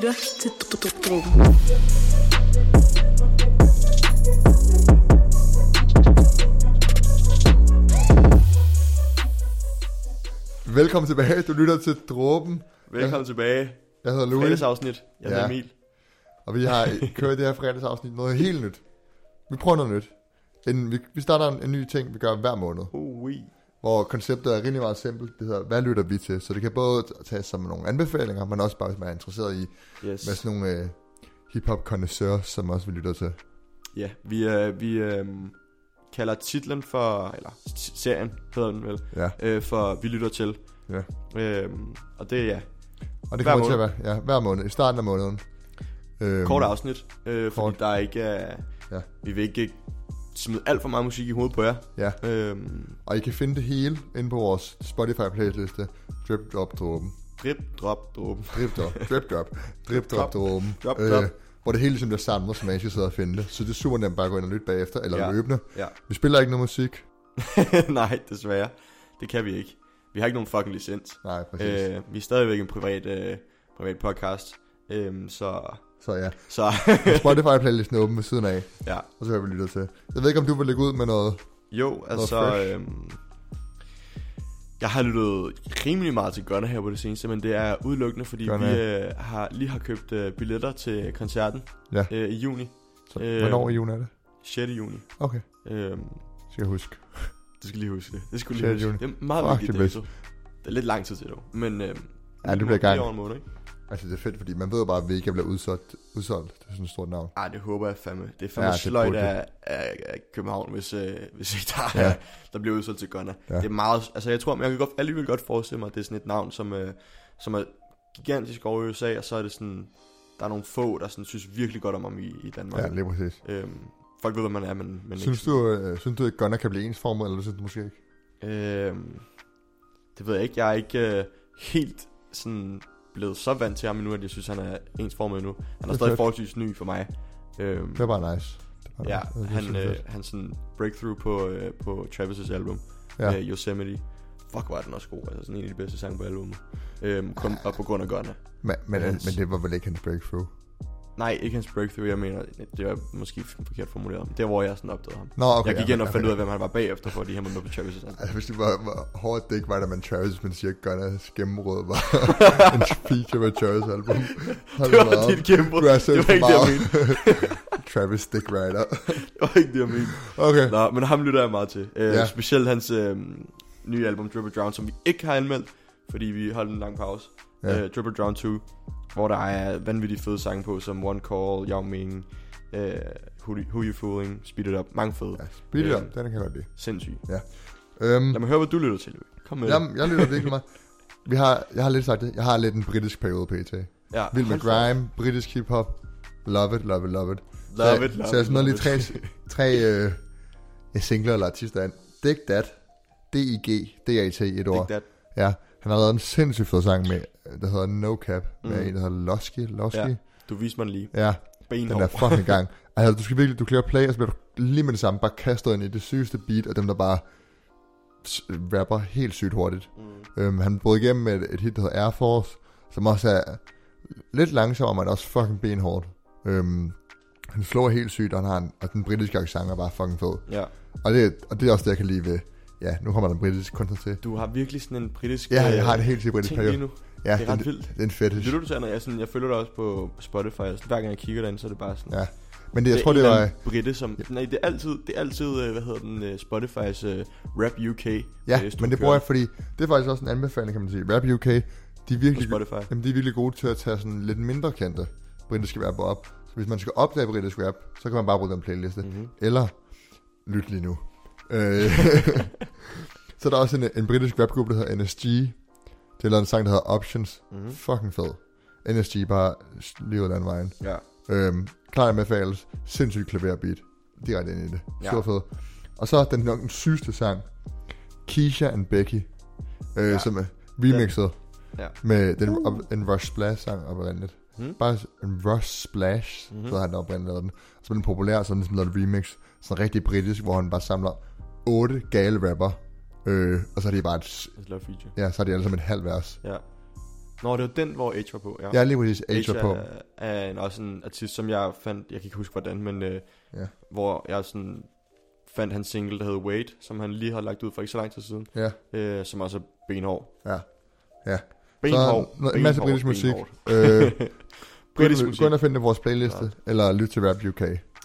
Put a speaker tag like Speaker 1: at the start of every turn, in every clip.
Speaker 1: lytter til Drukken.
Speaker 2: Velkommen tilbage, du lytter til Dråben.
Speaker 3: Velkommen tilbage.
Speaker 2: Jeg hedder Louis,
Speaker 3: Fredagsafsnit. Jeg hedder
Speaker 2: Ja.
Speaker 3: Emil.
Speaker 2: og vi har kørt det her fredagsafsnit noget helt nyt. Vi prøver noget nyt. En, vi, vi starter en, en ny ting, vi gør hver måned,
Speaker 3: Ui.
Speaker 2: Hvor konceptet er rimelig meget simpelt. Det hedder, hvad lytter vi til? Så det kan både tages som nogle anbefalinger, men også bare, hvis man er interesseret i,
Speaker 3: Yes.
Speaker 2: hvad sådan nogle øh, hip-hop connoisseurs, som også vi lytter til.
Speaker 3: Ja, vi, øh, vi øh, kalder titlen for, eller serien hedder den vel,
Speaker 2: Ja,
Speaker 3: øh, for Vi lytter til.
Speaker 2: Ja.
Speaker 3: Øh, og det er ja,
Speaker 2: og det kommer til at være ja, hver måned, i starten af måneden. Øhm,
Speaker 3: kort afsnit, øh, fordi
Speaker 2: kort.
Speaker 3: der er ikke er,
Speaker 2: Ja.
Speaker 3: vi vil ikke smide alt for meget musik i hovedet på jer.
Speaker 2: Ja,
Speaker 3: Øh,
Speaker 2: og I kan finde det hele inde på vores Spotify-playliste. Drip Drop Dråben.
Speaker 3: drip, drop, dråben.
Speaker 2: Drip Drop. Drip Drop. Drip Drop Dråben.
Speaker 3: Drop, drop.
Speaker 2: Øh, hvor det hele ligesom bliver samlet, så man ikke skal sidde og finde det. Så det er super nemt bare at gå ind og lytte bagefter, eller
Speaker 3: Ja.
Speaker 2: løbende.
Speaker 3: Ja.
Speaker 2: Vi spiller ikke noget musik.
Speaker 3: Nej, desværre. Det kan vi ikke. Vi har ikke nogen fucking licens.
Speaker 2: Nej, præcis. Øh.
Speaker 3: Øh, vi er stadigvæk en privat, øh, privat podcast. Øh, så,
Speaker 2: Så ja,
Speaker 3: så
Speaker 2: Spotify-playlisten er åben ved siden af,
Speaker 3: ja,
Speaker 2: og så hører vi lytter til. Jeg ved ikke, om du vil lægge ud med noget.
Speaker 3: Jo, altså...
Speaker 2: fresh.
Speaker 3: Øhm, jeg har lyttet rimelig meget til Gunner her på det seneste, men det er udelukkende, fordi
Speaker 2: Gunna.
Speaker 3: vi øh, har lige har købt øh, billetter til koncerten
Speaker 2: Ja.
Speaker 3: øh, i juni.
Speaker 2: Så,
Speaker 3: Øh.
Speaker 2: hvornår i juni er det?
Speaker 3: 6. juni.
Speaker 2: Okay,
Speaker 3: Øhm,
Speaker 2: skal jeg huske.
Speaker 3: du skal lige huske det. Det skulle lige
Speaker 2: 6.
Speaker 3: huske.
Speaker 2: juni.
Speaker 3: Det er meget vigtigt
Speaker 2: det.
Speaker 3: Det er lidt lang tid til dog. Men øhm,
Speaker 2: Ja, det bliver gang.
Speaker 3: over en måned, ikke?
Speaker 2: Altså, det er fedt, fordi man ved jo bare, at Vega bliver udsolgt. udsolgt. Det er sådan et stort navn.
Speaker 3: Ej, det håber jeg fandme. Det er fandme
Speaker 2: Ja,
Speaker 3: sløjt af, af, af København, hvis, øh, hvis ikke der,
Speaker 2: Ja.
Speaker 3: der bliver udsolgt til Gunner.
Speaker 2: Ja.
Speaker 3: Det er meget, altså jeg tror, men jeg kan godt, alligevel godt forestille mig, at det er sådan et navn, som, øh, som er gigantisk over i USA, og så er det sådan, der er nogle få, der sådan, synes virkelig godt om ham i, i Danmark.
Speaker 2: Ja, lige præcis.
Speaker 3: øhm, folk ved, hvad man er, men, men
Speaker 2: Synes
Speaker 3: ikke.
Speaker 2: du, øh, synes du, at Gunner kan blive ensformet, eller synes du måske ikke?
Speaker 3: Øhm, det ved jeg ikke. Jeg er ikke øh, helt sådan blevet så vant til ham endnu, at jeg synes, han er ensformet endnu. Han er stadig forholdsvis ny for mig. Øhm,
Speaker 2: Det bare nice. Det
Speaker 3: Ja,
Speaker 2: nice.
Speaker 3: Han, øh, han sådan breakthrough på, øh, på Travis' album,
Speaker 2: Ja.
Speaker 3: øh, Yosemite. Fuck, er den også god. Altså sådan en af de bedste sange på albumet. Øhm, kun, og på grund af Gunner.
Speaker 2: Men, men,
Speaker 3: hans-
Speaker 2: men det var vel ikke hans breakthrough?
Speaker 3: Nej, ikke hans breakthrough, jeg mener, det var måske forkert formuleret. Det hvor jeg sådan opdagede ham.
Speaker 2: Nå, okay.
Speaker 3: jeg gik ind og fandt ud af, hvem han var bagefter, fordi han var med på Travis' album.
Speaker 2: Altså, hvis det var, hårdt det ikke var, da man Travis, men siger, Gunners gennemråd var en feature med Travis album. Hold
Speaker 3: Det var
Speaker 2: op.
Speaker 3: dit gennembrud.
Speaker 2: Du
Speaker 3: Det var ikke det, jeg
Speaker 2: meget. Travis Dick Rider.
Speaker 3: Det var ikke det, jeg mente.
Speaker 2: Okay.
Speaker 3: Nå, men ham lytter jeg meget til. Øh,
Speaker 2: Ja.
Speaker 3: Specielt hans øh, nye album, Dribble Drown, som vi ikke har anmeldt, fordi vi holdt en lang pause.
Speaker 2: Ja.
Speaker 3: Øh, Dribble Drown 2, hvor der er vanvittigt fede sange på, som One Call, Yao Ming, øh, Who, Who You Fooling, Speed It Up. Mange fede.
Speaker 2: Ja, speed it
Speaker 3: Øh,
Speaker 2: up. Den kan jeg godt lide.
Speaker 3: Sindssygt.
Speaker 2: Øhm,
Speaker 3: Lad mig høre, hvad du lytter til, Louis. Kom med det.
Speaker 2: jeg, lytter virkelig meget. Vi har, jeg har lidt sagt det. Jeg har lidt en britisk periode pt.
Speaker 3: ja,
Speaker 2: Vild med grime, britisk hiphop. Love it, love it, love it.
Speaker 3: Love
Speaker 2: så,
Speaker 3: it, love
Speaker 2: så jeg smider lige tre, tre øh, ja, singler eller artister ind. Dig That, D-I-G, D-A-T, et ord.
Speaker 3: Dig that.
Speaker 2: Ja, han har lavet en sindssygt fed sang med, der hedder No Cap, med
Speaker 3: Mhm.
Speaker 2: en, der hedder Losky. Losky.
Speaker 3: Ja. Du viste mig den lige.
Speaker 2: ja, den er fucking gang. Altså, du skal virkelig, du klikker play, og så bliver du lige med det samme bare kastet ind i det sygeste beat, og dem, der bare rapper helt sygt hurtigt.
Speaker 3: Mm.
Speaker 2: Øhm, han brød igennem med et, et hit, der hedder Air Force, som også er lidt langsommere, men også fucking benhårdt. Øhm, han slår helt sygt, og, han har en, og den britiske accent er bare fucking fed.
Speaker 3: Ja.
Speaker 2: Og det, og det er også det, jeg kan lide ved, ja, nu kommer der en britisk kunstner til.
Speaker 3: Du har virkelig sådan en britisk
Speaker 2: Ja, jeg
Speaker 3: øh,
Speaker 2: har en helt sygt britisk periode. Ja,
Speaker 3: det er ret
Speaker 2: det,
Speaker 3: vildt.
Speaker 2: det er en fetish.
Speaker 3: Lytter du til, når jeg, sådan, jeg følger dig også på Spotify, og sådan, hver gang jeg kigger derind, så er det bare sådan...
Speaker 2: Ja. Men det, jeg tror,
Speaker 3: er
Speaker 2: det
Speaker 3: en
Speaker 2: var...
Speaker 3: eller anden Britte, som... Nej, det er altid, det er altid øh, hvad hedder den, øh, Spotify's uh, Rap UK.
Speaker 2: Ja,
Speaker 3: øh,
Speaker 2: men det bruger jeg, fordi det er faktisk også en anbefaling, kan man sige. Rap UK, de er virkelig,
Speaker 3: Spotify.
Speaker 2: jamen, de er virkelig gode til at tage sådan lidt mindre kendte britiske rap op. Så hvis man skal opdage britisk rap, så kan man bare bruge den playliste.
Speaker 3: Mm-hmm.
Speaker 2: Eller lyt lige nu. Øh, så er der også en, en britisk rapgruppe, der hedder NSG. Det er lavet en sang, der hedder Options.
Speaker 3: Mm-hmm.
Speaker 2: Fucking fed. NSG bare lige ud af den vejen.
Speaker 3: Ja.
Speaker 2: Øhm, klar med fælles. Sindssygt klaverbeat. Direkte ind i det.
Speaker 3: Ja.
Speaker 2: Super fed. Og så den nok den sygeste sang. Keisha and Becky. Øh,
Speaker 3: Ja.
Speaker 2: Som er remixet.
Speaker 3: Ja.
Speaker 2: Med den, op, en Rush Splash sang oprindeligt.
Speaker 3: Mm.
Speaker 2: Bare en Rush Splash,
Speaker 3: Mhm.
Speaker 2: mm-hmm. så har han oprindeligt lavet den. Så blev den populær, så den ligesom lavet et remix. Sådan rigtig britisk, hvor han bare samler otte gale rapper. Øh, og så er de bare et,
Speaker 3: laver feature.
Speaker 2: ja, så er de alle sammen et halvt vers.
Speaker 3: Ja. Nå, det var den, hvor Age var på, ja.
Speaker 2: Ja, lige præcis. Age var på.
Speaker 3: er, er en, også en artist, som jeg fandt, jeg kan ikke huske hvordan, men øh,
Speaker 2: Ja.
Speaker 3: hvor jeg sådan fandt hans single, der hed Wait, som han lige har lagt ud for ikke så lang tid siden,
Speaker 2: Ja,
Speaker 3: øh, som også er benhård.
Speaker 2: ja. Ja.
Speaker 3: Benhård,
Speaker 2: Så en masse britisk musik. Øh,
Speaker 3: Britisk musik.
Speaker 2: gå ind og find det i vores playliste, eller lyt til Rap UK.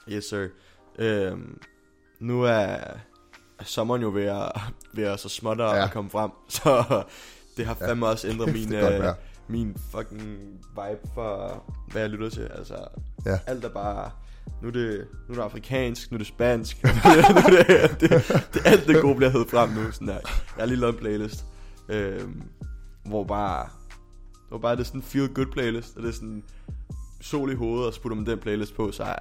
Speaker 3: Yes, sir. Øhm, nu er sommeren jo ved at, ved at så småt at
Speaker 2: Ja.
Speaker 3: komme frem, så det har
Speaker 2: Ja.
Speaker 3: fandme også ændret min,
Speaker 2: det godt
Speaker 3: øh, min fucking vibe for, hvad jeg lytter til. Altså,
Speaker 2: Ja.
Speaker 3: alt er bare... Nu er, det, nu er det afrikansk, nu er det spansk, nu er det, det, det, alt det gode bliver hævet frem nu. Sådan der. Jeg har lige lavet en playlist, øhm, hvor bare, hvor bare det er sådan en feel good playlist, og det er sådan sol i hovedet, og så putter man den playlist på, så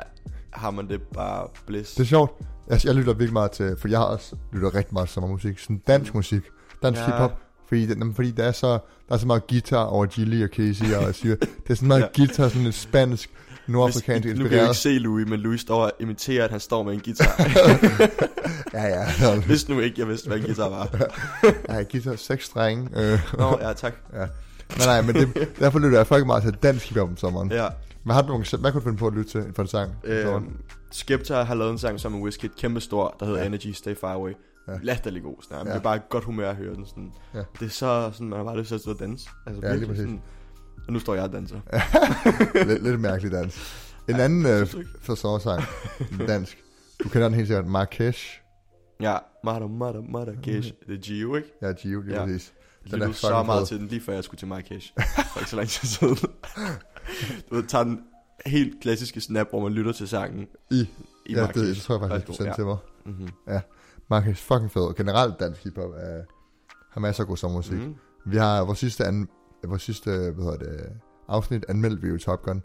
Speaker 3: har man det bare bliss.
Speaker 2: Det er sjovt. Altså, jeg lytter virkelig meget til, for jeg har også lytter rigtig meget til sommermusik. Sådan dansk musik, dansk
Speaker 3: Ja.
Speaker 2: ja. hiphop. Fordi, jamen, fordi der er så, der er så meget guitar over Gilly og Casey og Syre. Det er sådan meget
Speaker 3: Ja.
Speaker 2: ja. guitar, sådan lidt spansk, nordafrikansk
Speaker 3: Hvis, nu kan jeg ikke
Speaker 2: inspireret.
Speaker 3: se Louis, men Louis står og imiterer, at han står med en guitar.
Speaker 2: Ja, ja.
Speaker 3: Hvis nu ikke, jeg vidste, hvad en guitar var.
Speaker 2: ja, guitar, seks strenge. Øh,
Speaker 3: Nå, ja, tak.
Speaker 2: nej, nej, men det, derfor lytter jeg faktisk meget til dansk hiphop om sommeren.
Speaker 3: Ja,
Speaker 2: Hvad har du nogle, hvad kunne du finde på at lytte til for en sang?
Speaker 3: øhm, Skepta har lavet en sang sammen med Wizkid, kæmpe stor, der hedder
Speaker 2: Ja.
Speaker 3: Energy Stay Far Away.
Speaker 2: Ja.
Speaker 3: Ja. Latterlig god. Sådan, ja.
Speaker 2: Ja.
Speaker 3: Det er bare et godt humør at høre den. Sådan.
Speaker 2: Ja.
Speaker 3: Det er så sådan, man har bare lyst til at stå og danse. Altså,
Speaker 2: Ja, lige præcis.
Speaker 3: sådan, og nu står jeg og danser.
Speaker 2: lidt, lidt mærkelig dans. En anden øh, forsårsang, dansk. Du kender den helt sikkert, Marrakesh.
Speaker 3: Ja, Mada, Mada, Mada, Cash. Det er Gio, ikke?
Speaker 2: Ja, Gio, lige
Speaker 3: Ja.
Speaker 2: ja. præcis. Den er
Speaker 3: så meget
Speaker 2: fed.
Speaker 3: til den, lige før jeg skulle til Marrakesh. For ikke så lang tid siden. Du ved, tager den helt klassiske snap, hvor man lytter til sangen
Speaker 2: I,
Speaker 3: i
Speaker 2: ja,
Speaker 3: Marrakesh.
Speaker 2: det, det tror jeg faktisk, du sendte til mig.
Speaker 3: Mm-hmm.
Speaker 2: Marrakesh, fucking fed. Generelt dansk hiphop er, har masser af god sommermusik. Mm. Vi har vores sidste, an, vores sidste hvad hedder det, afsnit anmeldt vi jo Top Gun.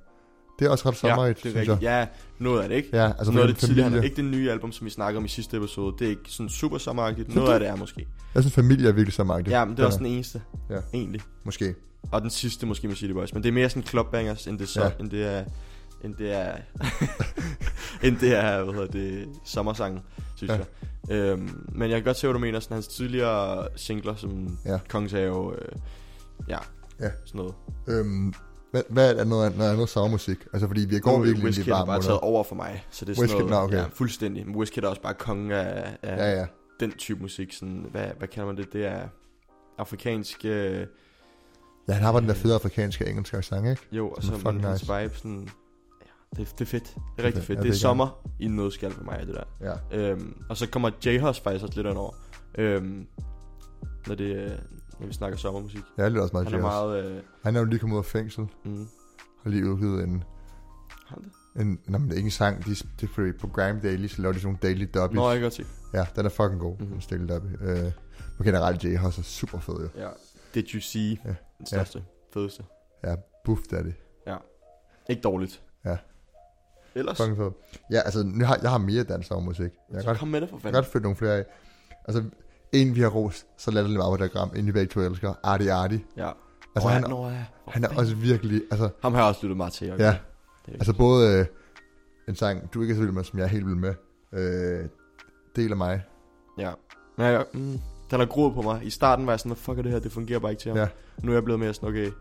Speaker 2: Det er også ret
Speaker 3: Ja,
Speaker 2: sommerigt,
Speaker 3: det er
Speaker 2: synes jeg.
Speaker 3: Ja, noget af det, ikke?
Speaker 2: Ja, altså
Speaker 3: noget af det tidligere,
Speaker 2: familie.
Speaker 3: ikke det nye album, som vi snakker om i sidste episode. Det er ikke sådan super.
Speaker 2: Synes
Speaker 3: Noget
Speaker 2: du?
Speaker 3: af det er måske.
Speaker 2: Jeg synes, familie er virkelig sommeragtigt.
Speaker 3: Ja, men det er også den eneste.
Speaker 2: Ja.
Speaker 3: Egentlig.
Speaker 2: Måske.
Speaker 3: Og den sidste måske med City Boys. Men det er mere sådan clubbangers, end det, så,
Speaker 2: Ja.
Speaker 3: ja. end det er... End det er... end det er, hvad hedder det, sommersangen, synes
Speaker 2: Ja.
Speaker 3: ja. jeg. Øhm, men jeg kan godt se, hvad du mener. Sådan hans tidligere singler, som
Speaker 2: Ja.
Speaker 3: ja. Kongens Have, øh, ja,
Speaker 2: Ja.
Speaker 3: sådan noget.
Speaker 2: Øhm, hvad, hvad er noget, noget andet sommermusik? Altså, fordi vi går
Speaker 3: Nu
Speaker 2: virkelig
Speaker 3: Wizkid har
Speaker 2: varme
Speaker 3: bare taget over for mig. Så det er sådan
Speaker 2: Wizkid,
Speaker 3: noget,
Speaker 2: okay.
Speaker 3: ja, fuldstændig. Men Wizkid er også bare kongen af, af
Speaker 2: Ja, ja.
Speaker 3: den type musik. Sådan, hvad, hvad kalder man det? Det er afrikansk... Øh,
Speaker 2: Ja, han har bare den der fede afrikanske engelske accent, ikke?
Speaker 3: jo, og så
Speaker 2: er
Speaker 3: hans
Speaker 2: nice.
Speaker 3: vibe sådan... Ja, det, det er fedt. Det er rigtig
Speaker 2: fedt.
Speaker 3: fedt.
Speaker 2: Ja,
Speaker 3: det
Speaker 2: det
Speaker 3: er
Speaker 2: er
Speaker 3: sommer i en nødskal for mig, det der.
Speaker 2: Ja.
Speaker 3: Øhm, og så kommer J-Hus faktisk også lidt over. Øhm, når, det, øh, når vi snakker sommermusik.
Speaker 2: Jeg er lidt også meget
Speaker 3: Han er
Speaker 2: jazz.
Speaker 3: meget... Øh,
Speaker 2: Han er jo lige kommet ud af fængsel.
Speaker 3: mm,
Speaker 2: Har lige udgivet en...
Speaker 3: har han det?
Speaker 2: en nej, men det er ikke en sang. De, de, de, på Grime Daily, så laver de sådan nogle daily dubbies.
Speaker 3: Nå, jeg kan godt se.
Speaker 2: Ja, den er fucking god.
Speaker 3: Mhm.
Speaker 2: Mm-hmm. Daily dubby. Øh, men generelt, Jay også er super fed, jo.
Speaker 3: Ja. Did you see?
Speaker 2: Ja.
Speaker 3: Den største, fedeste.
Speaker 2: Ja, buff daddy.
Speaker 3: Ikke dårligt.
Speaker 2: Ja.
Speaker 3: Ellers,
Speaker 2: Fucking fed. Ja, altså, nu har, jeg har mere dansk og musik. Jeg kan godt,
Speaker 3: kom med det for
Speaker 2: jeg
Speaker 3: fanden.
Speaker 2: kan godt følge nogle flere af. Altså, en vi har rost, så lader det lidt meget på diagram, en vi begge to elsker. Arti Arti.
Speaker 3: Ja.
Speaker 2: Altså,
Speaker 3: Nå,
Speaker 2: han,
Speaker 3: ja, ja. For
Speaker 2: han er også virkelig, altså,
Speaker 3: Ham har jeg også lyttet meget til. Okay.
Speaker 2: Ja.
Speaker 3: Det er
Speaker 2: altså både øh, en sang, du ikke er så vild med, som jeg er helt vild med. Øh, del af mig.
Speaker 3: Ja. Men jeg, mm, den har groet på mig. I starten var jeg sådan, fuck er det her? Det fungerer bare ikke til ham.
Speaker 2: Ja.
Speaker 3: Nu er jeg blevet mere sådan, okay,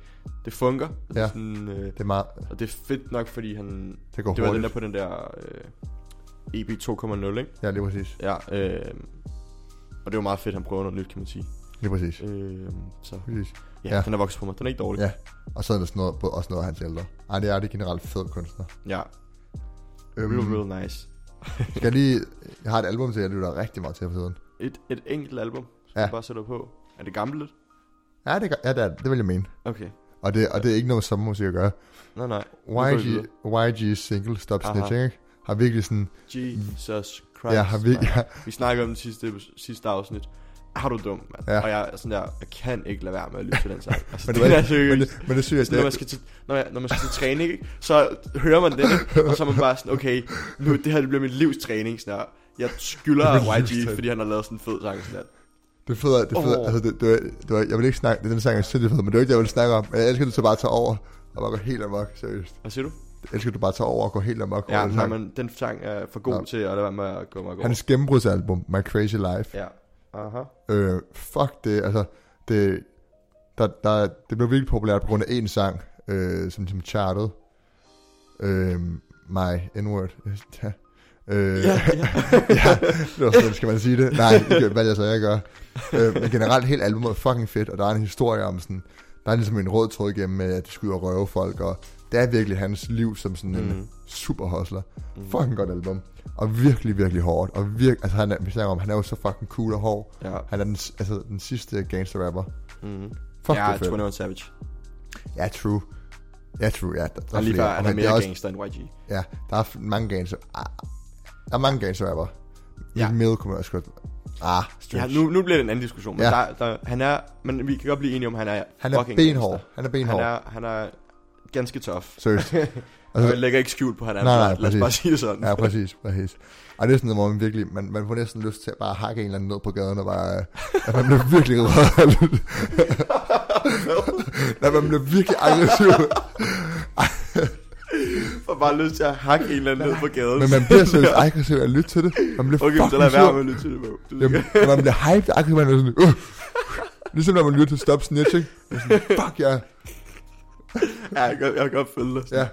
Speaker 3: det fungerer. Det er
Speaker 2: Ja.
Speaker 3: sådan, øh,
Speaker 2: Det er meget,
Speaker 3: og det er fedt nok, fordi han...
Speaker 2: det går
Speaker 3: Det var den der
Speaker 2: hurtigt.
Speaker 3: på den der øh, EB 2.0, ikke?
Speaker 2: Ja, lige præcis.
Speaker 3: Ja, øh, og det var meget fedt, han prøver noget nyt, kan man sige.
Speaker 2: Lige præcis.
Speaker 3: Øh, så
Speaker 2: præcis.
Speaker 3: ja,
Speaker 2: Ja.
Speaker 3: den er vokset på mig. Den er ikke dårlig.
Speaker 2: Ja. Og så er der sådan noget, også noget af hans ældre. Arti Arti er generelt fed kunstner.
Speaker 3: ja.
Speaker 2: Øhm,
Speaker 3: Real, real nice.
Speaker 2: Skal jeg lige... Jeg har et album til, jeg lytter rigtig meget til for tiden.
Speaker 3: Et, et enkelt album, skal
Speaker 2: Ja.
Speaker 3: ja. bare sætte på. Er det gammelt?
Speaker 2: Ja, det, ja, det, er, det. det vil jeg mene.
Speaker 3: Okay.
Speaker 2: Og det, og det er ikke noget sommermusik at gøre.
Speaker 3: Nej, nej.
Speaker 2: YG, YG single Stop
Speaker 3: Aha.
Speaker 2: Snitching, ikke? Har virkelig sådan...
Speaker 3: Jesus Christ.
Speaker 2: Ja, har virkelig... Ja,
Speaker 3: Vi snakker om den sidste, sidste afsnit. Er du dum, mand?
Speaker 2: Ja.
Speaker 3: Og jeg er sådan der, jeg kan ikke lade være med at lytte til den sang. Altså,
Speaker 2: men,
Speaker 3: det,
Speaker 2: det,
Speaker 3: er
Speaker 2: men,
Speaker 3: seriøst.
Speaker 2: det, men det synes jeg,
Speaker 3: Sådan, når, man
Speaker 2: det,
Speaker 3: skal til, når, jeg, når man skal til træning, ikke? så hører man den, ikke? og så er man bare sådan, okay, nu, det her det bliver min livstræning. Sådan der. Jeg skylder
Speaker 2: Det er
Speaker 3: YG, fordi han har lavet sådan en fed sang. Sådan der.
Speaker 2: det er fedt, det er fedt.
Speaker 3: Åh.
Speaker 2: Altså, det, det, var, det var, jeg vil ikke snakke... Det, den sang er sindssygt fed, men det er jo ikke det, jeg vil snakke om. Men jeg elsker, at du så bare tager over og bare går helt amok, seriøst.
Speaker 3: Hvad siger du?
Speaker 2: Elsker, du bare tager over og går helt amok
Speaker 3: Ja,
Speaker 2: den
Speaker 3: nej,
Speaker 2: sang.
Speaker 3: men den sang er for god
Speaker 2: Ja.
Speaker 3: til at lade være med at gå over.
Speaker 2: Hans gennembrudsalbum, My Crazy Life.
Speaker 3: Ja. Aha.
Speaker 2: Øh, fuck det, altså, det, der, der, det blev virkelig populært på grund af en sang, øh, som, som chartede. Øh, My N-word. Ja. Øh,
Speaker 3: Ja, ja.
Speaker 2: ja, det var sådan, skal man sige det? Nej, ikke, hvad jeg så jeg gør. Øh, men generelt, helt albumet er fucking fedt, og der er en historie om sådan, der er ligesom en rød tråd igennem med, at de og røve folk, og det er virkelig hans liv som sådan en
Speaker 3: Mhm.
Speaker 2: super hustler.
Speaker 3: Mhm.
Speaker 2: Fucking godt album. Og virkelig, virkelig hårdt. Og virkelig, altså han er, vi snakker om, han er jo så fucking cool og hård.
Speaker 3: Ja.
Speaker 2: Han er den, altså, den sidste gangster rapper.
Speaker 3: Mm.
Speaker 2: Fuck,
Speaker 3: ja,
Speaker 2: det er fedt.
Speaker 3: 21 Savage.
Speaker 2: Ja, true. Ja, true, ja. Der, der
Speaker 3: Og lige
Speaker 2: flere.
Speaker 3: før, han er mere
Speaker 2: også-
Speaker 3: gangster end YG.
Speaker 2: Ja, der er mange gangster. Ah, der er mange gangster rapper.
Speaker 3: Ja.
Speaker 2: Ja. Mill kunne man også godt... Ah,
Speaker 3: Ja,
Speaker 2: strange.
Speaker 3: nu, nu bliver det en anden diskussion, men
Speaker 2: Ja.
Speaker 3: der, der, han er, men vi kan godt blive enige om, han er
Speaker 2: han er
Speaker 3: fucking
Speaker 2: benhård. Han er
Speaker 3: Han
Speaker 2: benhård.
Speaker 3: er, han er ganske tough.
Speaker 2: Seriøst. Altså,
Speaker 3: jeg lægger ikke skjult på, at han er
Speaker 2: Nej, nej.
Speaker 3: Lad os bare sige det sådan.
Speaker 2: ja, præcis, præcis. Og det er sådan noget, hvor man virkelig, man, man får næsten lyst til at bare hakke en eller anden ned på gaden, og bare, at man bliver virkelig rørt. Nej, man bliver virkelig aggressiv.
Speaker 3: får bare lyst til at hakke en eller anden ned på gaden.
Speaker 2: Men man bliver seriøst aggressiv af at lytte til det. Man bliver
Speaker 3: Okay, så
Speaker 2: fucking
Speaker 3: lad være med at lytte til det, bro.
Speaker 2: Jamen, man bliver hyped, aggressiv, man er sådan, uh. Ligesom når man lytter til Stop Snitching. Er sådan, fuck ja.
Speaker 3: Ja, jeg kan, jeg kan godt følge dig.
Speaker 2: Ja.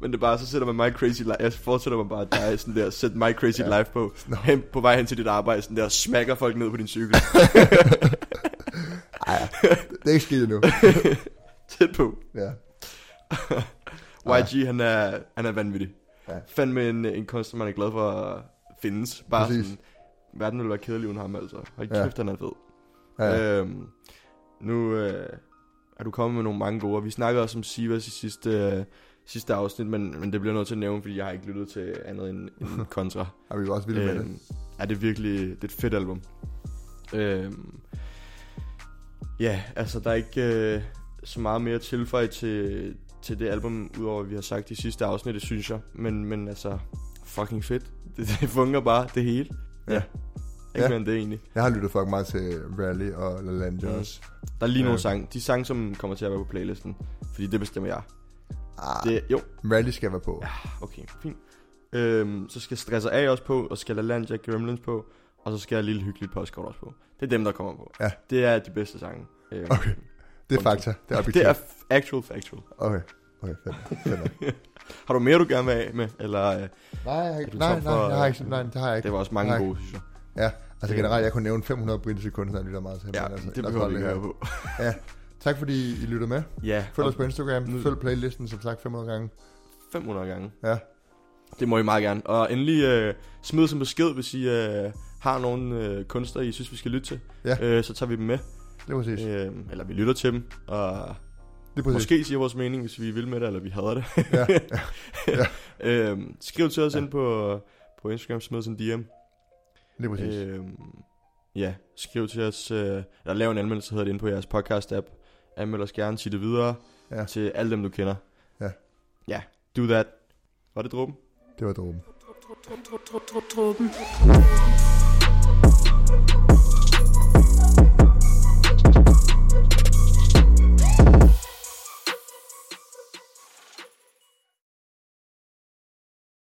Speaker 3: Men det er bare, så sætter man My Crazy Life. Jeg fortsætter mig bare dig sådan der, sæt My Crazy
Speaker 2: Ja.
Speaker 3: Life på.
Speaker 2: Nå.
Speaker 3: Hen, på vej hen til dit arbejde, sådan der, smækker folk ned på din cykel.
Speaker 2: Ej, det er ikke sket endnu.
Speaker 3: Tæt på.
Speaker 2: Ja.
Speaker 3: YG, han er, han er vanvittig.
Speaker 2: Ja.
Speaker 3: Fandme en, en kunstner, man er glad for at findes. Bare
Speaker 2: Præcis.
Speaker 3: sådan, verden ville være kedelig uden ham, altså.
Speaker 2: Ja.
Speaker 3: kæft, han er fed.
Speaker 2: ja.
Speaker 3: Øhm, nu øh, er du kommet med nogle mange gode. Vi snakkede også om Sivas i sidste, øh, sidste afsnit, men, men det bliver noget til at nævne, fordi jeg har ikke lyttet til andet end, end Contra.
Speaker 2: Og vi også vilde med det.
Speaker 3: Øhm, er det virkelig det er et fedt album. Øhm, ja, altså der er ikke øh, så meget mere at tilføje til, til det album, udover vi har sagt i sidste afsnit, det synes jeg. Men, men altså, fucking fedt. Det, det fungerer bare, det hele.
Speaker 2: Ja.
Speaker 3: Ikke
Speaker 2: Ja.
Speaker 3: mere end det egentlig.
Speaker 2: Jeg har lyttet fucking meget til Rally og La Lanja
Speaker 3: Mm.
Speaker 2: også.
Speaker 3: Der er lige
Speaker 2: Ja.
Speaker 3: nogle sange. De sange, som kommer til at være på playlisten. Fordi det bestemmer jeg.
Speaker 2: Ah,
Speaker 3: Det, jo,
Speaker 2: Rally skal være på.
Speaker 3: Ja. okay, fint. Øhm, så skal Stresser A også på, og skal LaLandia Gremlins på, og så skal jeg Lille Hyggeligt Postkort også på. Det er dem, der kommer på.
Speaker 2: Ja.
Speaker 3: Det er de bedste sange. Øhm,
Speaker 2: Okay. Det er fakta. Det er objektivt.
Speaker 3: det er actual factual.
Speaker 2: Okay. Okay, fedt. fedt.
Speaker 3: Har du mere, du gerne vil af med? Eller, øh,
Speaker 2: Nej, jeg har ikke,
Speaker 3: du
Speaker 2: nej, nej,
Speaker 3: for-
Speaker 2: jeg har ikke, nej, det har jeg ikke.
Speaker 3: det var også mange
Speaker 2: Nej.
Speaker 3: gode, synes jeg.
Speaker 2: Ja, altså generelt, jeg kunne nævne 500 britiske kunstnere, jeg lytter meget til.
Speaker 3: Ja,
Speaker 2: altså,
Speaker 3: det behøver vi ikke høre på.
Speaker 2: Tak fordi I lytter med.
Speaker 3: Ja,
Speaker 2: Følg os på Instagram.
Speaker 3: nu-
Speaker 2: Følg playlisten, som sagt, 500 gange.
Speaker 3: 500 gange.
Speaker 2: Ja.
Speaker 3: Det må I meget gerne. Og endelig øh, smid som besked, hvis I øh, har nogle øh, kunstnere, I synes, vi skal lytte til.
Speaker 2: Ja.
Speaker 3: Øh, så tager vi dem med.
Speaker 2: Det er præcis.
Speaker 3: Øh, eller vi lytter til dem. Og
Speaker 2: Det.
Speaker 3: Måske siger vores mening, hvis vi vil med det, eller vi hader det.
Speaker 2: Ja, ja.
Speaker 3: øhm, skriv til os
Speaker 2: Ja.
Speaker 3: ja. ind på, på Instagram, smid os en DM.
Speaker 2: Det er præcis.
Speaker 3: Øhm, ja, skriv til os, øh, eller lav en anmeldelse, hedder det inde på jeres podcast-app. Anmeld os gerne, sig det videre
Speaker 2: Ja.
Speaker 3: til alle dem, du kender.
Speaker 2: Ja.
Speaker 3: Ja, do that. Var det dråben?
Speaker 2: Det var dråben.
Speaker 1: Truppen.